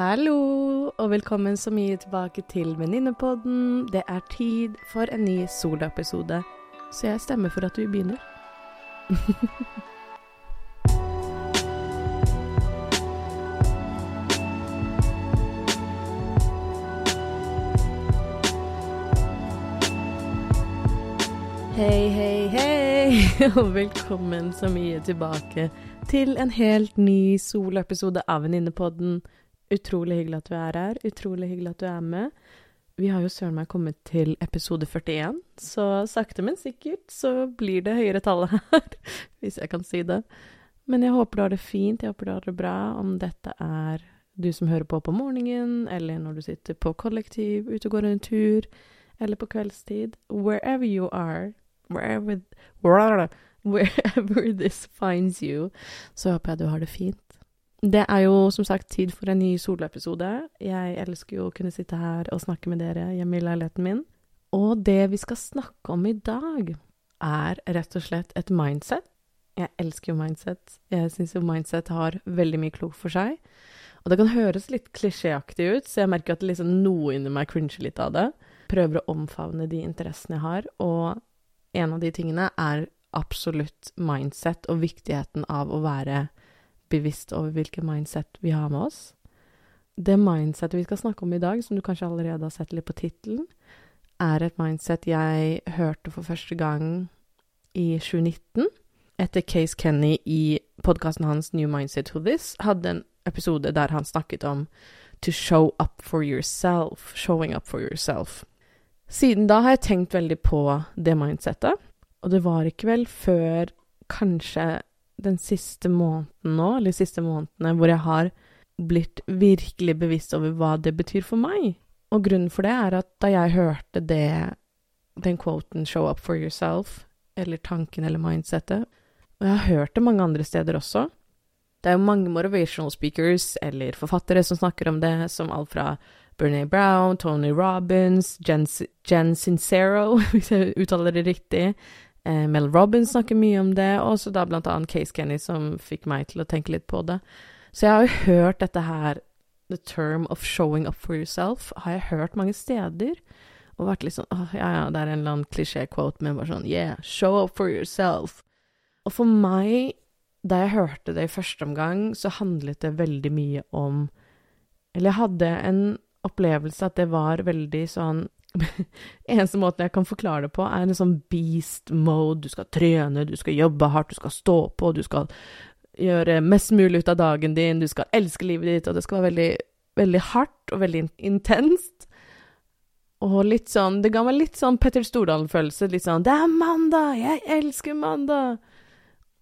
Hallo, og velkommen så mye tilbake til Venninnepodden. Det er tid for en ny soloepisode, så jeg stemmer for at vi begynner. Hei, hei, hei, og velkommen så mye tilbake til en helt ny soloepisode av Venninnepodden. Utrolig hyggelig at du er her, utrolig hyggelig at du er med. Vi har jo søren meg kommet til episode 41, så sakte, men sikkert så blir det høyere tallet her, hvis jeg kan si det. Men jeg håper du har det fint, jeg håper du har det bra, om dette er du som hører på på morgenen, eller når du sitter på kollektiv, ute og går en tur, eller på kveldstid. Wherever you are, wherever, wherever this finds you, så håper jeg du har det fint. Det er jo som sagt tid for en ny soloepisode. Jeg elsker jo å kunne sitte her og snakke med dere hjemme i leiligheten min. Og det vi skal snakke om i dag, er rett og slett et mindset. Jeg elsker jo mindset. Jeg syns jo mindset har veldig mye klokt for seg. Og det kan høres litt klisjéaktig ut, så jeg merker at liksom noe inni meg cringer litt av det. Prøver å omfavne de interessene jeg har, og en av de tingene er absolutt mindset og viktigheten av å være bevisst over hvilket mindset vi har med oss. Det mindsetet vi skal snakke om i dag, som du kanskje allerede har sett litt på tittelen, er et mindset jeg hørte for første gang i 2019, etter Case Kenny i podkasten hans New Mindset to This hadde en episode der han snakket om to show up for yourself, showing up for yourself. Siden da har jeg tenkt veldig på det mindsettet, og det var ikke vel før kanskje den siste måneden nå, eller de siste månedene, hvor jeg har blitt virkelig bevisst over hva det betyr for meg. Og grunnen for det er at da jeg hørte det, den quoten 'show up for yourself', eller tanken eller mindsettet, og jeg har hørt det mange andre steder også Det er jo mange motivational speakers eller forfattere som snakker om det, som alt fra Bernie Brown, Tony Robbins, Jen, Jen Sincero, hvis jeg uttaler det riktig, Eh, Mel Robbins snakker mye om det, og så da blant annet Case Kenny som fikk meg til å tenke litt på det. Så jeg har jo hørt dette her, the term of showing up for yourself, har jeg hørt mange steder. Og vært litt sånn åh, ja ja, det er en eller annen klisjé-quote, men bare sånn yeah, show up for yourself. Og for meg, da jeg hørte det i første omgang, så handlet det veldig mye om Eller jeg hadde en opplevelse at det var veldig sånn Eneste måten jeg kan forklare det på, er en sånn beast mode. Du skal trene, du skal jobbe hardt, du skal stå på, du skal gjøre mest mulig ut av dagen din, du skal elske livet ditt, og det skal være veldig, veldig hardt og veldig intenst. Og litt sånn Det ga meg litt sånn Petter Stordalen-følelse. Litt sånn 'Det er mandag! Jeg elsker mandag!'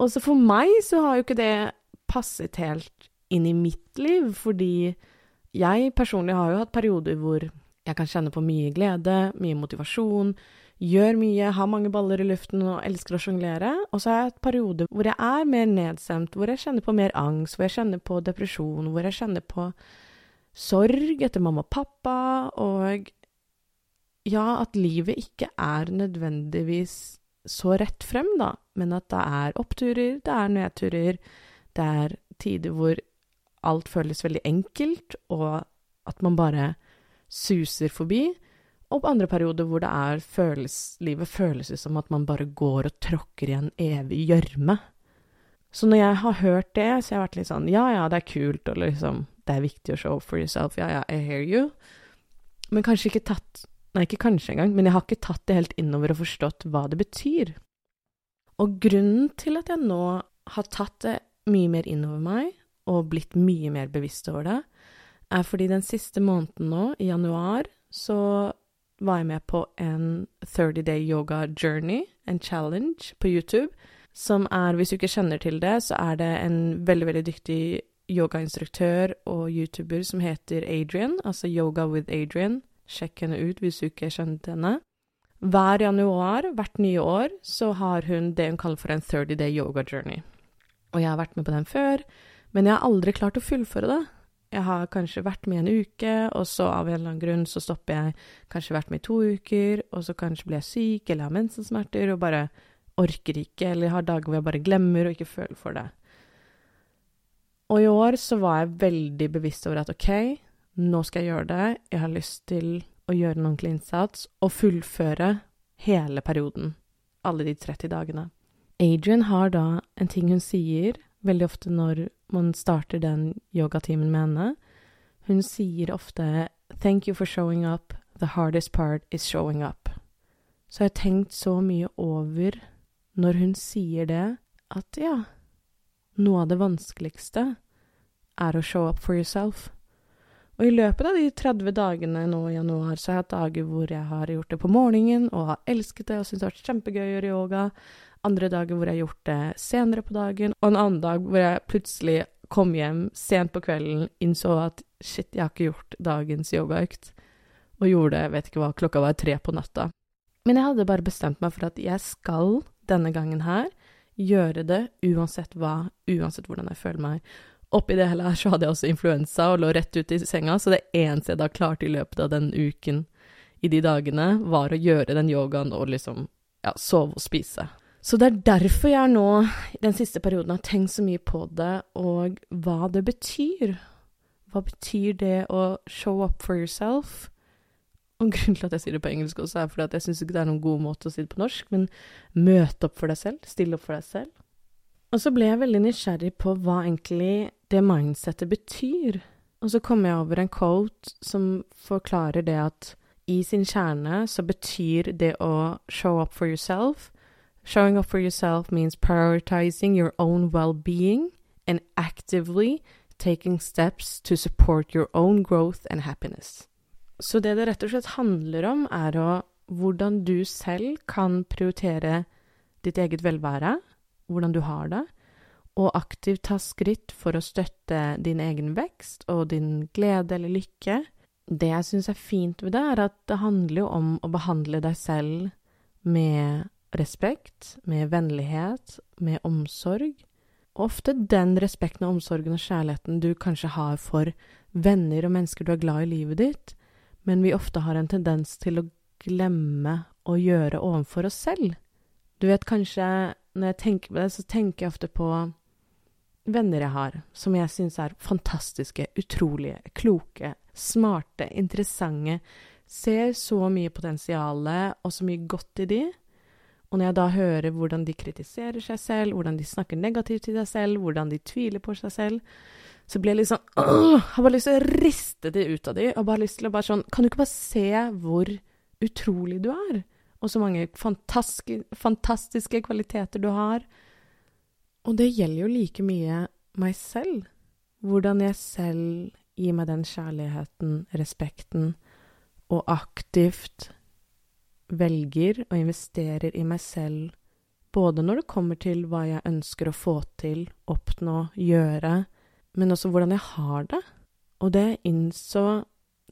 Og så for meg så har jo ikke det passet helt inn i mitt liv, fordi jeg personlig har jo hatt perioder hvor jeg kan kjenne på mye glede, mye motivasjon, gjør mye, har mange baller i luften og elsker å sjonglere. Og så har jeg et periode hvor jeg er mer nedstemt, hvor jeg kjenner på mer angst, hvor jeg kjenner på depresjon, hvor jeg kjenner på sorg etter mamma og pappa, og ja, at livet ikke er nødvendigvis så rett frem, da, men at det er oppturer, det er nedturer, det er tider hvor alt føles veldig enkelt, og at man bare suser forbi, og på andre perioder hvor det er føles, livet føles som at man bare går og tråkker i en evig gjørme. Så når jeg har hørt det, så har jeg vært litt sånn ja ja, det er kult, og liksom det er viktig å show for yourself, ja ja, I hear you, men kanskje ikke tatt Nei, ikke kanskje engang, men jeg har ikke tatt det helt innover og forstått hva det betyr. Og grunnen til at jeg nå har tatt det mye mer innover meg, og blitt mye mer bevisst over det, er fordi den siste måneden nå, i januar, så var jeg med på en 30 day yoga journey, en challenge, på YouTube, som er, hvis du ikke kjenner til det, så er det en veldig, veldig dyktig yogainstruktør og YouTuber som heter Adrian, altså Yoga with Adrian. Sjekk henne ut hvis du ikke kjenner henne. Hver januar, hvert nye år, så har hun det hun kaller for en 30 day yoga journey. Og jeg har vært med på den før, men jeg har aldri klart å fullføre det. Jeg har kanskje vært med en uke, og så av en eller annen grunn så stopper jeg. Kanskje vært med i to uker, og så kanskje blir jeg syk eller har mensensmerter og bare orker ikke, eller har dager hvor jeg bare glemmer og ikke føler for det. Og i år så var jeg veldig bevisst over at ok, nå skal jeg gjøre det, jeg har lyst til å gjøre en ordentlig innsats og fullføre hele perioden, alle de 30 dagene. Adrian har da en ting hun sier veldig ofte når man starter den yogatimen med henne. Hun sier ofte 'Thank you for showing up. The hardest part is showing up'. Så jeg har tenkt så mye over når hun sier det, at ja, noe av det vanskeligste er å show up for yourself. Og i løpet av de 30 dagene nå i januar, så har jeg hatt dager hvor jeg har gjort det på morgenen og har elsket det og syntes det har vært kjempegøy å gjøre yoga. Andre dager hvor jeg har gjort det senere på dagen, og en annen dag hvor jeg plutselig kom hjem sent på kvelden, innså at shit, jeg har ikke gjort dagens yogaøkt, og gjorde det, vet ikke hva, klokka var tre på natta. Men jeg hadde bare bestemt meg for at jeg skal denne gangen her gjøre det uansett hva, uansett hvordan jeg føler meg. Oppi det hele her så hadde jeg også influensa og lå rett ute i senga, så det eneste jeg da klarte i løpet av den uken i de dagene, var å gjøre den yogaen og liksom ja, sove og spise. Så det er derfor jeg nå, den siste perioden, har tenkt så mye på det, og hva det betyr. Hva betyr det å show up for yourself? Og grunnen til at jeg sier det på engelsk også, er fordi at jeg syns ikke det er noen god måte å si det på norsk, men møte opp for deg selv, stille opp for deg selv. Og så ble jeg veldig nysgjerrig på hva egentlig det mindsettet betyr. Og så kommer jeg over en quote som forklarer det at i sin kjerne så betyr det å show up for yourself Showing up for yourself means prioritizing your own well-being and actively taking steps to support your own growth and happiness. Så det det rett og slett handler om, er å hvordan du selv kan prioritere ditt eget velvære, hvordan du har det, og aktivt ta skritt for å støtte din egen vekst og din glede eller lykke. Det jeg syns er fint ved det, er at det handler jo om å behandle deg selv med respekt, med vennlighet, med omsorg. Og ofte den respekten og omsorgen og kjærligheten du kanskje har for venner og mennesker du er glad i livet ditt, men vi ofte har en tendens til å glemme å gjøre overfor oss selv. Du vet kanskje når jeg tenker på det, så tenker jeg ofte på venner jeg har, som jeg syns er fantastiske, utrolige, kloke, smarte, interessante, ser så mye potensial og så mye godt i de. Og når jeg da hører hvordan de kritiserer seg selv, hvordan de snakker negativt til seg selv, hvordan de tviler på seg selv, så blir jeg litt sånn åh, Har bare lyst til å riste det ut av de, og bare lyst til å bare sånn Kan du ikke bare se hvor utrolig du er? og så mange fantastiske, fantastiske kvaliteter du har. Og det gjelder jo like mye meg selv. Hvordan jeg selv gir meg den kjærligheten, respekten, og aktivt velger og investerer i meg selv, både når det kommer til hva jeg ønsker å få til, oppnå, gjøre, men også hvordan jeg har det. Og det innså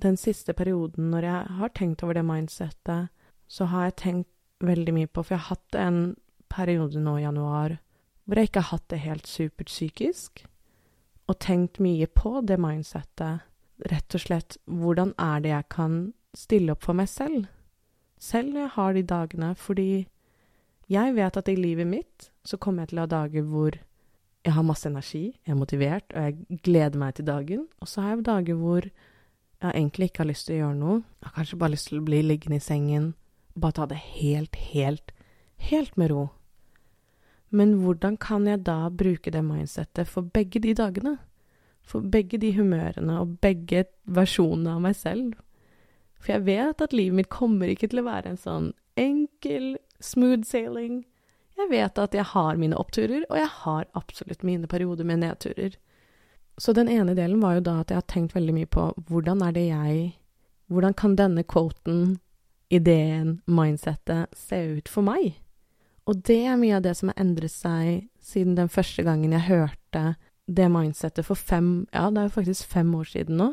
den siste perioden når jeg har tenkt over det mindsettet, så har jeg tenkt veldig mye på For jeg har hatt en periode nå i januar hvor jeg ikke har hatt det helt supert psykisk, og tenkt mye på det mindsettet. Rett og slett, hvordan er det jeg kan stille opp for meg selv? Selv når jeg har de dagene, fordi jeg vet at i livet mitt så kommer jeg til å ha dager hvor jeg har masse energi, jeg er motivert, og jeg gleder meg til dagen. Og så har jeg dager hvor jeg egentlig ikke har lyst til å gjøre noe. Jeg har kanskje bare lyst til å bli liggende i sengen, bare ta det helt, helt, helt med ro. Men hvordan kan jeg da bruke det mindsettet for begge de dagene? For begge de humørene og begge versjonene av meg selv? For jeg vet at livet mitt kommer ikke til å være en sånn enkel, smooth sailing. Jeg vet at jeg har mine oppturer, og jeg har absolutt mine perioder med nedturer. Så den ene delen var jo da at jeg har tenkt veldig mye på hvordan er det jeg Hvordan kan denne quoten ideen, mindsettet, se ut for meg? Og det er mye av det som har endret seg siden den første gangen jeg hørte det mindsettet for fem Ja, det er jo faktisk fem år siden nå.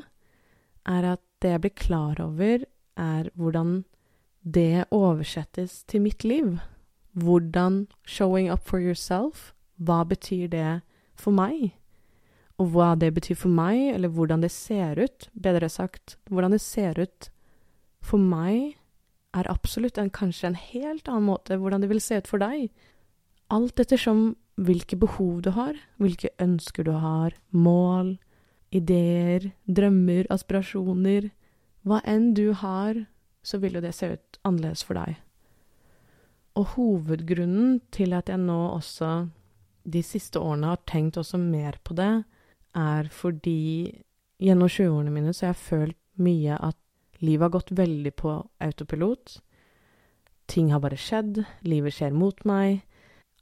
Er at det jeg blir klar over, er hvordan det oversettes til mitt liv. Hvordan showing up for yourself, hva betyr det for meg? Og hva det betyr for meg, eller hvordan det ser ut, bedre sagt, hvordan det ser ut for meg er absolutt en, kanskje en helt annen måte hvordan det vil se ut for deg. Alt ettersom hvilke behov du har, hvilke ønsker du har, mål, ideer, drømmer, aspirasjoner. Hva enn du har, så vil jo det se ut annerledes for deg. Og hovedgrunnen til at jeg nå også de siste årene har tenkt også mer på det, er fordi gjennom 20-årene mine så har jeg følt mye at livet har gått veldig på autopilot. Ting har bare skjedd, livet skjer mot meg.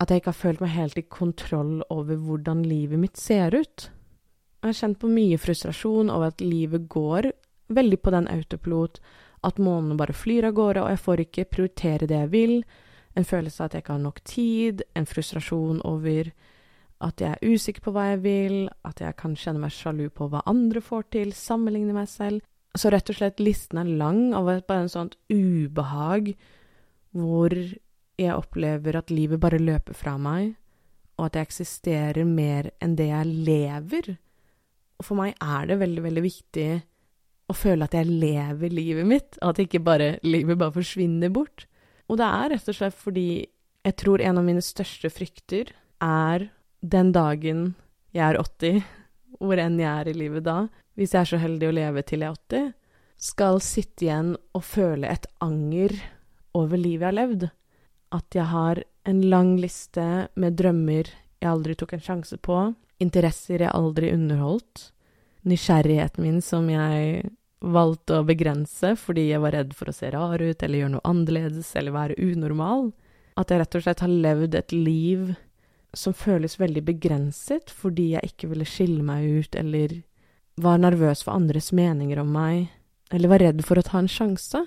At jeg ikke har følt meg helt i kontroll over hvordan livet mitt ser ut. Jeg har kjent på mye frustrasjon over at livet går veldig på den autopilot, at månedene bare flyr av gårde, og jeg får ikke prioritere det jeg vil. En følelse av at jeg ikke har nok tid, en frustrasjon over at jeg er usikker på hva jeg vil, at jeg kan kjenne meg sjalu på hva andre får til, sammenligne meg selv. Så rett og slett listen er lang av bare en sånt ubehag hvor jeg opplever at livet bare løper fra meg, og at jeg eksisterer mer enn det jeg lever. Og for meg er det veldig, veldig viktig å føle at jeg lever livet mitt, at ikke bare livet bare forsvinner bort. Og det er rett og slett fordi jeg tror en av mine største frykter er den dagen jeg er 80, hvor enn jeg er i livet da, hvis jeg er så heldig å leve til jeg er 80, skal sitte igjen og føle et anger over livet jeg har levd. At jeg har en lang liste med drømmer jeg aldri tok en sjanse på, interesser jeg aldri underholdt, nysgjerrigheten min som jeg valgte å begrense fordi jeg var redd for å se rar ut eller gjøre noe annerledes eller være unormal. At jeg rett og slett har levd et liv som føles veldig begrenset fordi jeg ikke ville skille meg ut eller var nervøs for andres meninger om meg, eller var redd for å ta en sjanse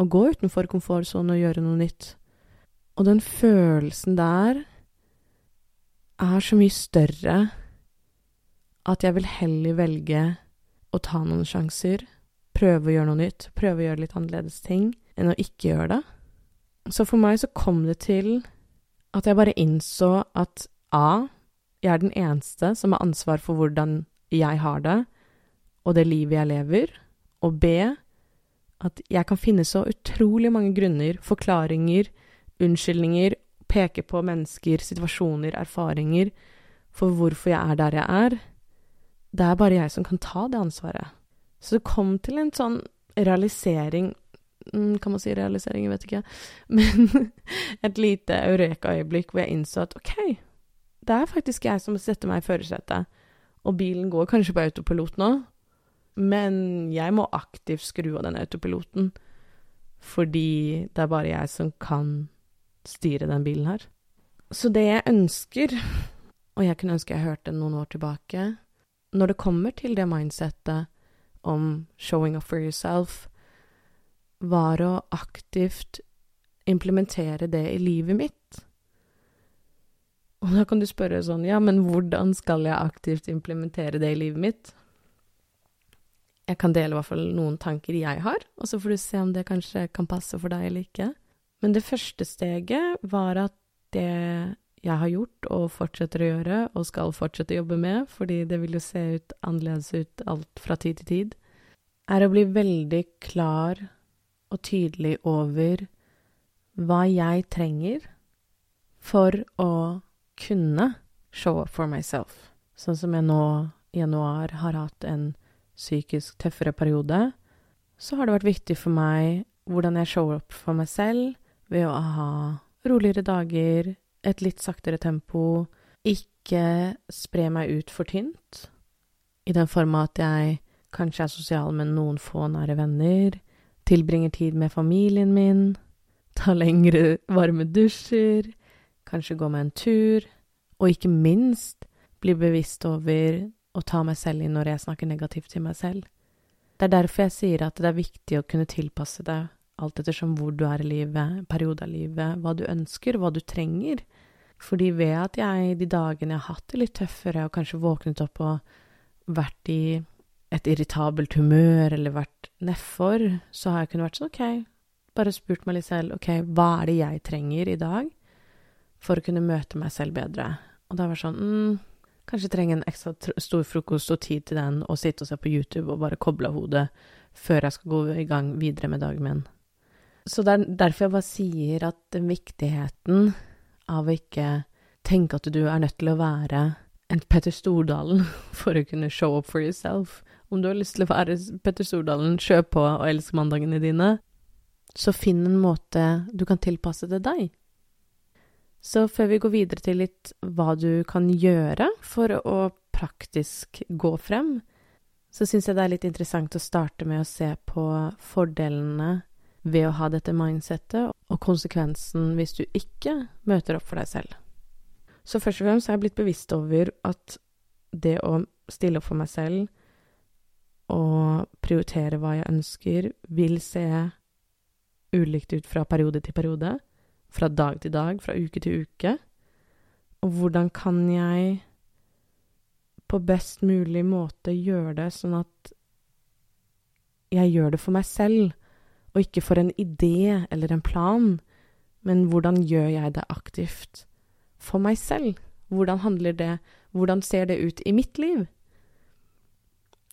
og gå utenfor komfortsonen og gjøre noe nytt. Og den følelsen der er så mye større at jeg vil heller velge å ta noen sjanser prøve å gjøre noe nytt, prøve å gjøre litt annerledes ting, enn å ikke gjøre det. Så for meg så kom det til at jeg bare innså at A. Jeg er den eneste som har ansvar for hvordan jeg har det, og det livet jeg lever, og B. At jeg kan finne så utrolig mange grunner, forklaringer, unnskyldninger, peke på mennesker, situasjoner, erfaringer for hvorfor jeg er der jeg er. Det er bare jeg som kan ta det ansvaret. Så det kom til en sånn realisering mm, Kan man si realisering? Jeg vet ikke. Men et lite eureka-øyeblikk hvor jeg innså at OK, det er faktisk jeg som setter meg i førersetet. Og bilen går kanskje på autopilot nå, men jeg må aktivt skru av den autopiloten. Fordi det er bare jeg som kan styre den bilen her. Så det jeg ønsker, og jeg kunne ønske jeg hørte noen år tilbake, når det kommer til det mindsettet om showing up for yourself, var å aktivt implementere det i livet mitt. Og da kan du spørre sånn, ja, men hvordan skal jeg aktivt implementere det i livet mitt? Jeg kan dele i hvert fall noen tanker jeg har, og så får du se om det kanskje kan passe for deg eller ikke. Men det første steget var at det jeg har gjort og fortsetter å gjøre og skal fortsette å jobbe med, fordi det vil jo se ut annerledes ut alt fra tid til tid, er å bli veldig klar og tydelig over hva jeg trenger for å kunne show up for myself. Sånn som jeg nå i januar har hatt en psykisk tøffere periode, så har det vært viktig for meg hvordan jeg shower up for meg selv ved å ha roligere dager, et litt saktere tempo, ikke spre meg ut for tynt, i den form at jeg kanskje er sosial med noen få nære venner, tilbringer tid med familien min, tar lengre varme dusjer, kanskje gå med en tur, og ikke minst bli bevisst over å ta meg selv inn når jeg snakker negativt til meg selv. Det er derfor jeg sier at det er viktig å kunne tilpasse deg alt ettersom hvor du er i livet, periode av livet, hva du ønsker, hva du trenger. Fordi ved at jeg de dagene jeg har hatt det litt tøffere, og kanskje våknet opp og vært i et irritabelt humør eller vært nedfor, så har jeg kunnet vært sånn OK, bare spurt meg litt selv OK, hva er det jeg trenger i dag for å kunne møte meg selv bedre? Og da var det sånn mm, Kanskje trenger en ekstra stor frokost og tid til den, og sitte og se på YouTube og bare koble av hodet før jeg skal gå i gang videre med dagen min. Så det er derfor jeg bare sier at viktigheten av å ikke tenke at du er nødt til å være en Petter Stordalen for å kunne show up for yourself. Om du har lyst til å være Petter Stordalen, kjøp på og elsk mandagene dine, så finn en måte du kan tilpasse til deg. Så før vi går videre til litt hva du kan gjøre for å praktisk gå frem, så syns jeg det er litt interessant å starte med å se på fordelene ved å ha dette mindsettet, og konsekvensen hvis du ikke møter opp for deg selv. Så først og fremst har jeg blitt bevisst over at det å stille opp for meg selv og prioritere hva jeg ønsker, vil se ulikt ut fra periode til periode, fra dag til dag, fra uke til uke. Og hvordan kan jeg på best mulig måte gjøre det sånn at jeg gjør det for meg selv, og ikke for en idé eller en plan, men hvordan gjør jeg det aktivt for meg selv? Hvordan handler det Hvordan ser det ut i mitt liv?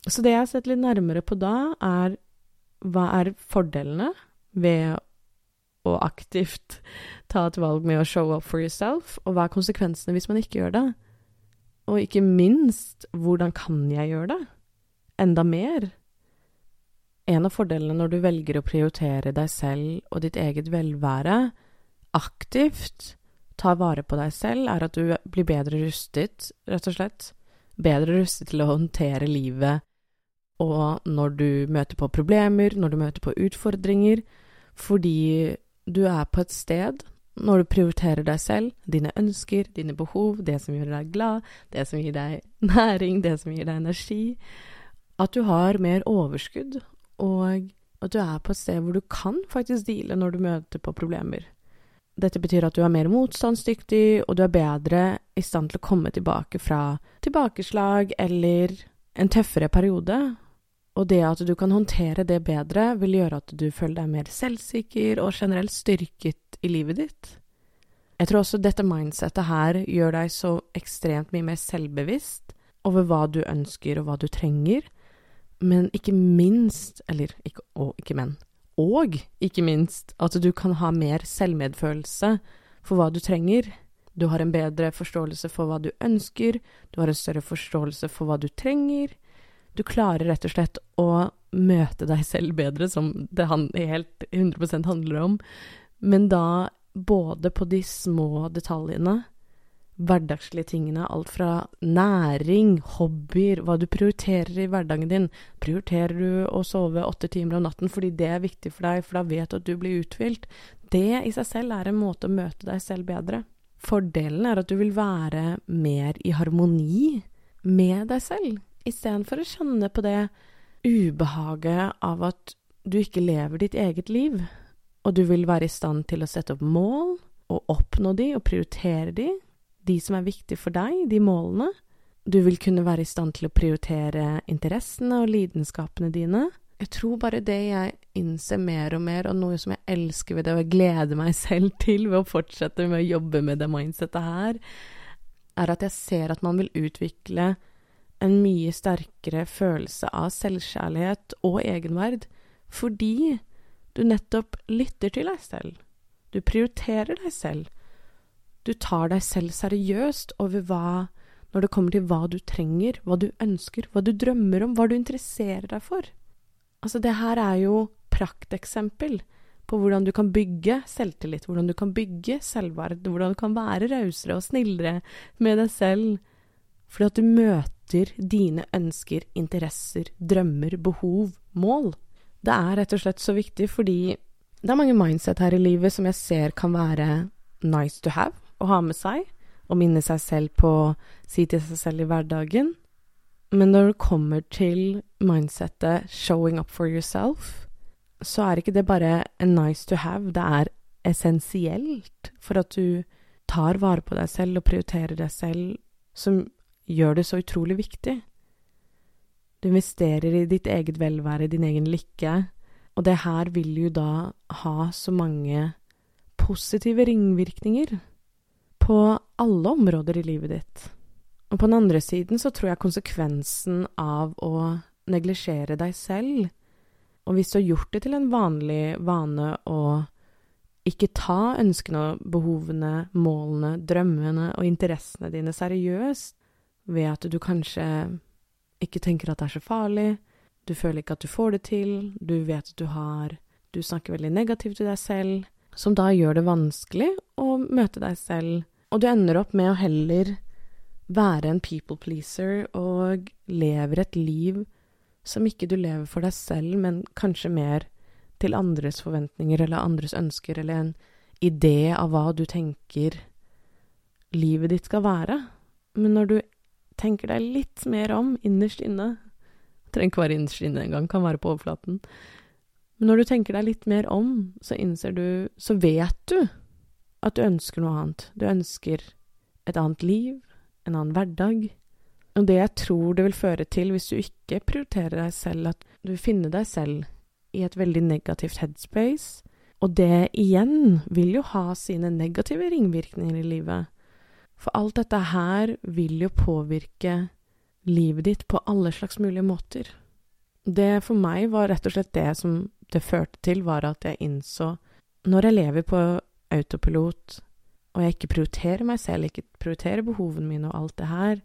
Så det jeg har sett litt nærmere på da, er hva er fordelene ved å aktivt ta et valg med å show up for yourself, og hva er konsekvensene hvis man ikke gjør det? Og ikke minst, hvordan kan jeg gjøre det? Enda mer? En av fordelene når du velger å prioritere deg selv og ditt eget velvære aktivt, tar vare på deg selv, er at du blir bedre rustet, rett og slett. Bedre rustet til å håndtere livet og når du møter på problemer, når du møter på utfordringer, fordi du er på et sted når du prioriterer deg selv, dine ønsker, dine behov, det som gjør deg glad, det som gir deg næring, det som gir deg energi, at du har mer overskudd og at du er på et sted hvor du kan faktisk deale når du møter på problemer. Dette betyr at du er mer motstandsdyktig, og du er bedre i stand til å komme tilbake fra tilbakeslag eller en tøffere periode. Og det at du kan håndtere det bedre, vil gjøre at du føler deg mer selvsikker og generelt styrket i livet ditt. Jeg tror også dette mindsettet her gjør deg så ekstremt mye mer selvbevisst over hva du ønsker og hva du trenger, men ikke minst, eller ikke, og ikke men, og ikke minst at du kan ha mer selvmedfølelse for hva du trenger. Du har en bedre forståelse for hva du ønsker, du har en større forståelse for hva du trenger. Du klarer rett og slett å møte deg selv bedre, som det helt 100% handler om, men da både på de små detaljene hverdagslige tingene, alt fra næring, hobbyer, hva du prioriterer i hverdagen din. Prioriterer du å sove åtte timer om natten fordi det er viktig for deg, for da vet du at du blir uthvilt? Det i seg selv er en måte å møte deg selv bedre. Fordelen er at du vil være mer i harmoni med deg selv, istedenfor å kjenne på det ubehaget av at du ikke lever ditt eget liv, og du vil være i stand til å sette opp mål og oppnå de og prioritere de, de som er viktige for deg, de målene. Du vil kunne være i stand til å prioritere interessene og lidenskapene dine. Jeg tror bare det jeg innser mer og mer, og noe som jeg elsker ved det, og jeg gleder meg selv til ved å fortsette med å jobbe med det mindsettet her, er at jeg ser at man vil utvikle en mye sterkere følelse av selvkjærlighet og egenverd fordi du nettopp lytter til deg selv. Du prioriterer deg selv. Du tar deg selv seriøst over hva når det kommer til hva du trenger, hva du ønsker, hva du drømmer om, hva du interesserer deg for. Altså, det her er jo prakteksempel på hvordan du kan bygge selvtillit, hvordan du kan bygge selvverd, hvordan du kan være rausere og snillere med deg selv, fordi at du møter dine ønsker, interesser, drømmer, behov, mål. Det er rett og slett så viktig fordi det er mange mindset her i livet som jeg ser kan være nice to have, å ha med seg, og minne seg selv på å si til seg selv i hverdagen. Men når det kommer til mindsettet 'showing up for yourself', så er ikke det bare en nice to have, det er essensielt for at du tar vare på deg selv og prioriterer deg selv, som gjør det så utrolig viktig. Du investerer i ditt eget velvære, din egen lykke, og det her vil jo da ha så mange positive ringvirkninger på alle områder i livet ditt. Og på den andre siden så tror jeg konsekvensen av å neglisjere deg selv, og hvis du har gjort det til en vanlig vane å ikke ta ønskene, og behovene, målene, drømmene og interessene dine seriøst, ved at du kanskje ikke tenker at det er så farlig, du føler ikke at du får det til, du vet at du har Du snakker veldig negativt til deg selv, som da gjør det vanskelig å møte deg selv, og du ender opp med å heller være en people pleaser og lever et liv som ikke du lever for deg selv, men kanskje mer til andres forventninger eller andres ønsker, eller en idé av hva du tenker livet ditt skal være. Men når du tenker deg litt mer om innerst inne Trenger ikke være innerst inne engang, kan være på overflaten. Men når du tenker deg litt mer om, så innser du Så vet du at du ønsker noe annet. Du ønsker et annet liv, en annen hverdag. Og det jeg tror det vil føre til hvis du ikke prioriterer deg selv, at du finner deg selv i et veldig negativt headspace, og det igjen vil jo ha sine negative ringvirkninger i livet. For alt dette her vil jo påvirke livet ditt på alle slags mulige måter. Det for meg var rett og slett det som det førte til, var at jeg innså Når jeg lever på autopilot, og jeg ikke prioriterer meg selv, ikke prioriterer behovene mine og alt det her,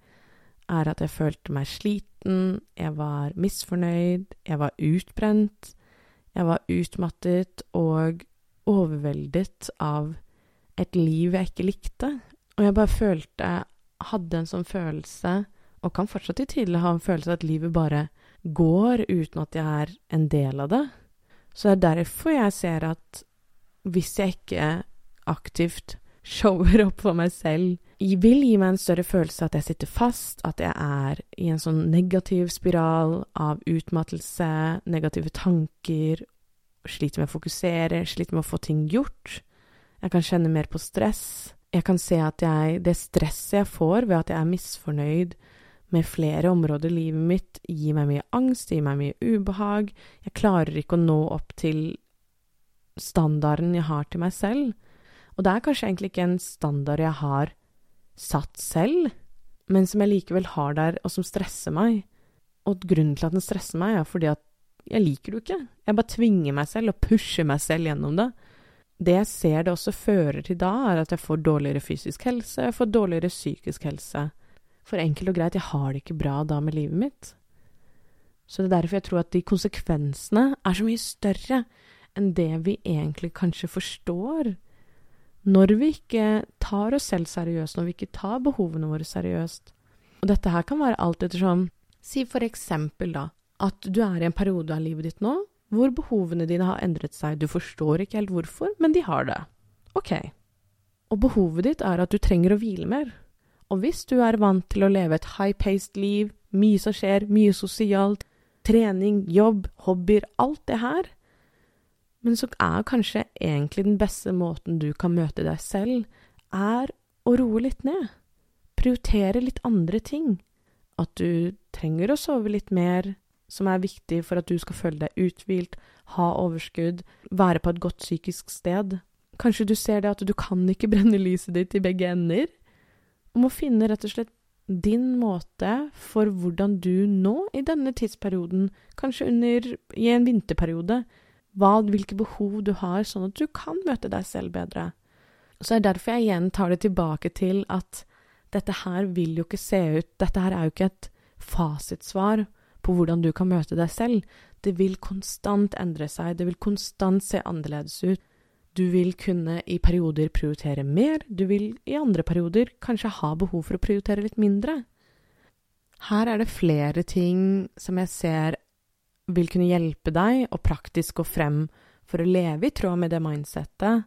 er at jeg følte meg sliten, jeg var misfornøyd, jeg var utbrent, jeg var utmattet og overveldet av et liv jeg ikke likte. Og jeg bare følte Hadde en sånn følelse, og kan fortsatt i tidlig ha en følelse at livet bare går uten at jeg er en del av det. Så det er derfor jeg ser at hvis jeg ikke aktivt shower opp for meg selv, vil gi meg en større følelse at jeg sitter fast, at jeg er i en sånn negativ spiral av utmattelse, negative tanker, sliter med å fokusere, sliter med å få ting gjort. Jeg kan kjenne mer på stress. Jeg kan se at jeg, det stresset jeg får ved at jeg er misfornøyd med flere områder i livet mitt, gir meg mye angst, gir meg mye ubehag. Jeg klarer ikke å nå opp til standarden jeg har til meg selv. Og det er kanskje egentlig ikke en standard jeg har satt selv, men som jeg likevel har der, og som stresser meg. Og grunnen til at den stresser meg, er fordi at jeg liker det jo ikke. Jeg bare tvinger meg selv og pusher meg selv gjennom det. Det jeg ser det også fører til da, er at jeg får dårligere fysisk helse, jeg får dårligere psykisk helse. For enkelt og greit, jeg har det ikke bra da med livet mitt. Så det er derfor jeg tror at de konsekvensene er så mye større enn det vi egentlig kanskje forstår når vi ikke tar oss selv seriøst, når vi ikke tar behovene våre seriøst. Og dette her kan være alt ettersom Si for eksempel, da, at du er i en periode av livet ditt nå hvor behovene dine har endret seg. Du forstår ikke helt hvorfor, men de har det. Ok. Og behovet ditt er at du trenger å hvile mer. Og hvis du er vant til å leve et high-paced liv, mye som skjer, mye sosialt, trening, jobb, hobbyer, alt det her, men så er kanskje egentlig den beste måten du kan møte deg selv, er å roe litt ned. Prioritere litt andre ting. At du trenger å sove litt mer, som er viktig for at du skal føle deg uthvilt, ha overskudd, være på et godt psykisk sted. Kanskje du ser det at du kan ikke brenne lyset ditt i begge ender? Du må finne rett og slett din måte for hvordan du nå, i denne tidsperioden, kanskje under i en vinterperiode, hva, hvilke behov du har, sånn at du kan møte deg selv bedre. Så det er derfor jeg igjen tar det tilbake til at dette her vil jo ikke se ut Dette her er jo ikke et fasitsvar på hvordan du kan møte deg selv. Det vil konstant endre seg, det vil konstant se annerledes ut. Du vil kunne i perioder prioritere mer, du vil i andre perioder kanskje ha behov for å prioritere litt mindre. Her er det flere ting som jeg ser vil kunne hjelpe deg å praktisk gå frem for å leve i tråd med det mindsettet.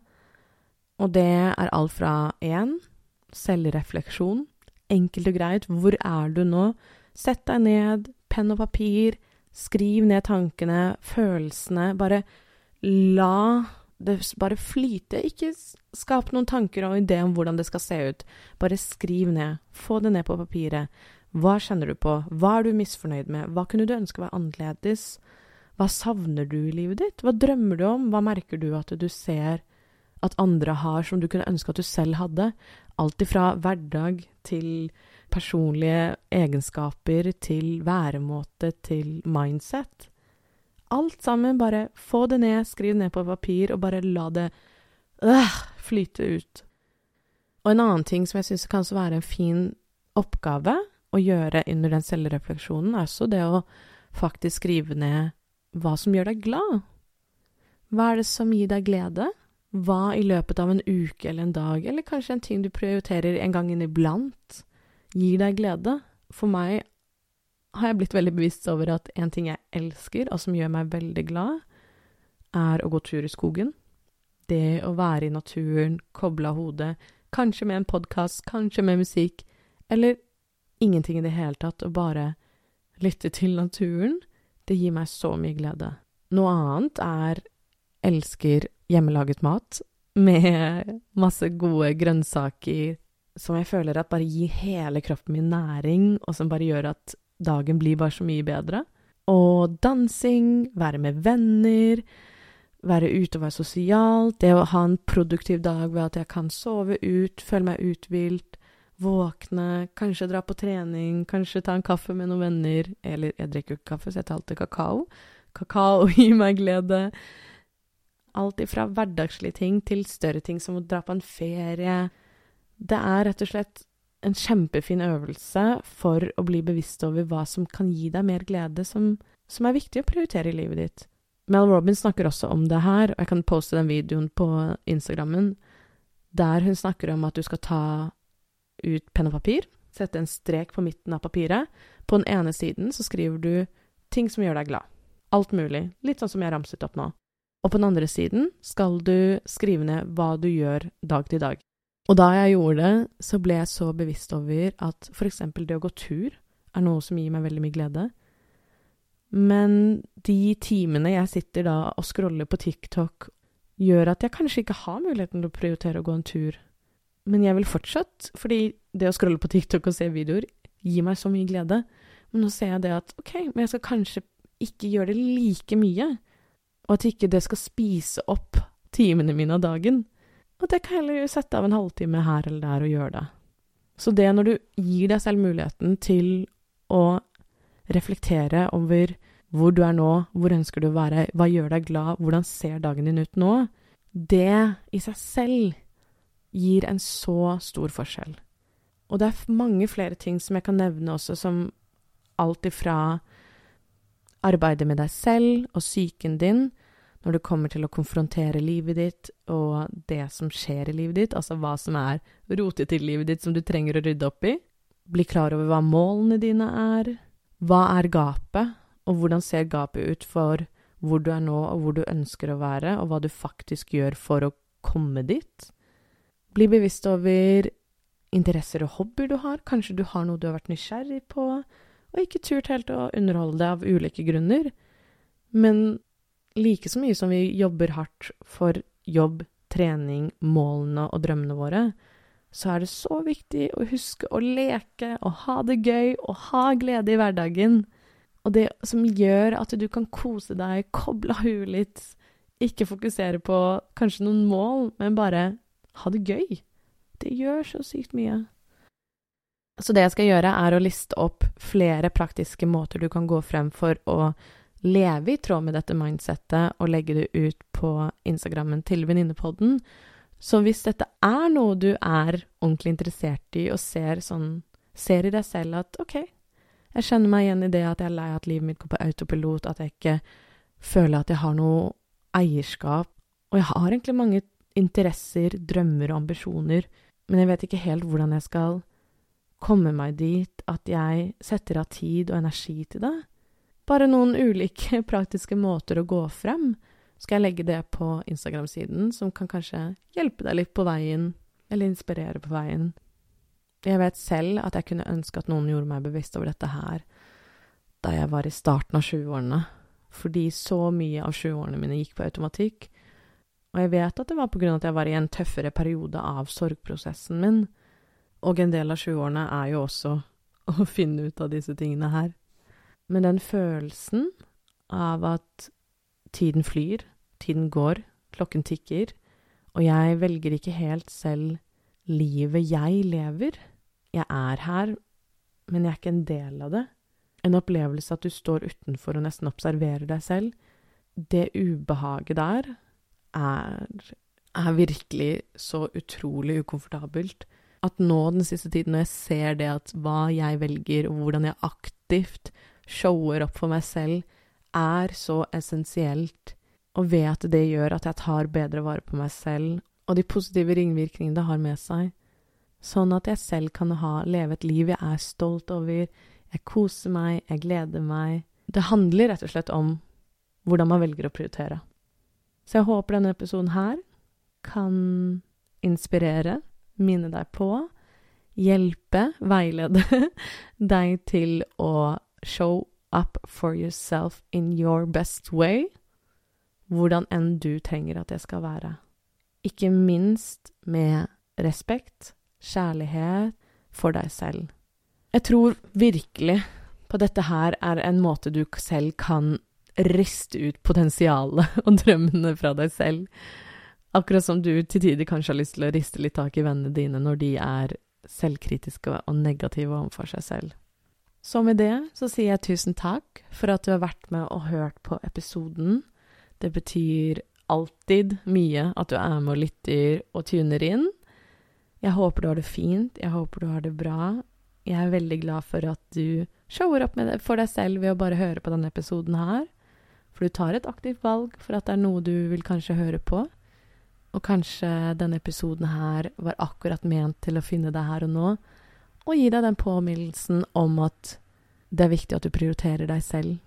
Og det er alt fra én selvrefleksjon. Enkelt og greit, hvor er du nå? Sett deg ned, penn og papir, skriv ned tankene, følelsene. Bare la det bare flyte. Ikke skap noen tanker og idé om hvordan det skal se ut. Bare skriv ned. Få det ned på papiret. Hva kjenner du på? Hva er du misfornøyd med? Hva kunne du ønske var annerledes? Hva savner du i livet ditt? Hva drømmer du om? Hva merker du at du ser at andre har som du kunne ønske at du selv hadde? Alt ifra hverdag til personlige egenskaper til væremåte til mindset. Alt sammen, bare få det ned, skriv ned på papir, og bare la det øh, flyte ut. Og en annen ting som jeg syns kan være en fin oppgave, å gjøre under den selvrefleksjonen, er også det å faktisk skrive ned hva som gjør deg glad. Hva er det som gir deg glede? Hva i løpet av en uke eller en dag, eller kanskje en ting du prioriterer en gang inniblant, gir deg glede? For meg har jeg blitt veldig bevisst over at en ting jeg elsker, og som gjør meg veldig glad, er å gå tur i skogen. Det å være i naturen, koble av hodet, kanskje med en podkast, kanskje med musikk, eller ingenting i det hele tatt, og bare lytte til naturen, det gir meg så mye glede. Noe annet er elsker hjemmelaget mat med masse gode grønnsaker som jeg føler at bare gir hele kroppen min næring, og som bare gjør at dagen blir bare så mye bedre. Og dansing, være med venner, være ute og være sosial, det å ha en produktiv dag ved at jeg kan sove ut, føle meg uthvilt, våkne, kanskje dra på trening, kanskje ta en kaffe med noen venner, eller jeg drikker ikke kaffe, så jeg tar alltid kakao. Kakao gir meg glede. Alt ifra hverdagslige ting til større ting som å dra på en ferie. Det er rett og slett en kjempefin øvelse for å bli bevisst over hva som kan gi deg mer glede, som, som er viktig å prioritere i livet ditt. Mel Robin snakker også om det her, og jeg kan poste den videoen på Instagrammen, der hun snakker om at du skal ta ut penn og papir, sette en strek på midten av papiret. På den ene siden så skriver du ting som gjør deg glad. Alt mulig, litt sånn som jeg ramset opp nå. Og på den andre siden skal du skrive ned hva du gjør dag til dag. Og da jeg gjorde det, så ble jeg så bevisst over at eksempel det å gå tur er noe som gir meg veldig mye glede. Men de timene jeg sitter da og scroller på TikTok, gjør at jeg kanskje ikke har muligheten til å prioritere å gå en tur. Men jeg vil fortsatt, fordi det å scrolle på TikTok og se videoer gir meg så mye glede. Men nå ser jeg det at ok, men jeg skal kanskje ikke gjøre det like mye. Og at ikke det skal spise opp timene mine av dagen. At jeg kan heller sette av en halvtime her eller der og gjøre det. Så det når du gir deg selv muligheten til å reflektere over hvor du er nå, hvor ønsker du å være, hva gjør deg glad, hvordan ser dagen din ut nå, det i seg selv gir en så stor forskjell. Og det er mange flere ting som jeg kan nevne også, som alt ifra arbeidet med deg selv og psyken din, når det kommer til å konfrontere livet ditt og det som skjer i livet ditt, altså hva som er rotet i livet ditt som du trenger å rydde opp i. Bli klar over hva målene dine er. Hva er gapet, og hvordan ser gapet ut for hvor du er nå, og hvor du ønsker å være, og hva du faktisk gjør for å komme dit. Bli bevisst over interesser og hobbyer du har. Kanskje du har noe du har vært nysgjerrig på, og ikke turt helt å underholde det av ulike grunner. Men like så mye som vi jobber hardt for jobb, trening, målene og drømmene våre, så er det så viktig å huske å leke og ha det gøy og ha glede i hverdagen. Og det som gjør at du kan kose deg, koble av huet litt, ikke fokusere på kanskje noen mål, men bare ha det gøy. Det gjør så sykt mye. Så det jeg skal gjøre, er å liste opp flere praktiske måter du kan gå frem for å leve i tråd med dette mindsettet og legge det ut på Instagrammen til Venninnepodden. Så hvis dette er noe du er ordentlig interessert i og ser sånn Ser i deg selv at OK, jeg kjenner meg igjen i det at jeg er lei at livet mitt går på autopilot, at jeg ikke føler at jeg har noe eierskap. Og jeg har egentlig mange interesser, drømmer og ambisjoner, men jeg vet ikke helt hvordan jeg skal komme meg dit at jeg setter av tid og energi til det. Bare noen ulike praktiske måter å gå frem. Skal jeg legge det på Instagram-siden, som kan kanskje hjelpe deg litt på veien, eller inspirere på veien. Jeg vet selv at jeg kunne ønske at noen gjorde meg bevisst over dette her da jeg var i starten av 20-årene, fordi så mye av 20-årene mine gikk på automatikk. Og jeg vet at det var på grunn av at jeg var i en tøffere periode av sorgprosessen min, og en del av 20-årene er jo også å finne ut av disse tingene her. Men den følelsen av at tiden flyr, tiden går, klokken tikker, og jeg velger ikke helt selv livet jeg lever. Jeg er her, men jeg er ikke en del av det. En opplevelse at du står utenfor og nesten observerer deg selv. Det ubehaget der er, er virkelig så utrolig ukomfortabelt. at nå den siste tiden, når jeg ser det at hva jeg velger, og hvordan jeg aktivt shower opp for meg selv, er så essensielt, og ved at det gjør at jeg tar bedre vare på meg selv, og de positive ringvirkningene det har med seg, sånn at jeg selv kan ha, leve et liv jeg er stolt over, jeg koser meg, jeg gleder meg. Det handler rett og slett om hvordan man velger å prioritere. Så jeg håper denne episoden her kan inspirere, minne deg på, hjelpe, veilede deg til å show up for yourself in your best way, hvordan enn du trenger at det skal være. Ikke minst med respekt, kjærlighet for deg selv. Jeg tror virkelig på dette her er en måte du selv kan riste ut potensialet og drømmene fra deg selv. Akkurat som du til tider kanskje har lyst til å riste litt tak i vennene dine når de er selvkritiske og negative overfor seg selv. Så med det så sier jeg tusen takk for at du har vært med og hørt på episoden. Det betyr alltid mye at du er med og lytter og tuner inn. Jeg håper du har det fint, jeg håper du har det bra. Jeg er veldig glad for at du shower opp det, for deg selv ved å bare høre på denne episoden her. For du tar et aktivt valg for at det er noe du vil kanskje høre på. Og kanskje denne episoden her var akkurat ment til å finne deg her og nå, og gi deg den påminnelsen om at det er viktig at du prioriterer deg selv,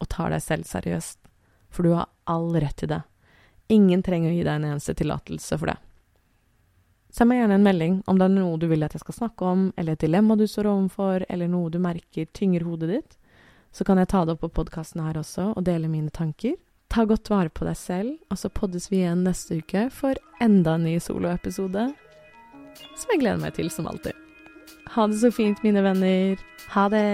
og tar deg selv seriøst. For du har all rett til det. Ingen trenger å gi deg en eneste tillatelse for det. Send meg gjerne en melding om det er noe du vil at jeg skal snakke om, eller et dilemma du står overfor, eller noe du merker tynger hodet ditt. Så kan jeg ta det opp på podkasten her også, og dele mine tanker. Ta godt vare på deg selv, og så poddes vi igjen neste uke for enda en ny soloepisode. Som jeg gleder meg til, som alltid. Ha det så fint, mine venner. Ha det.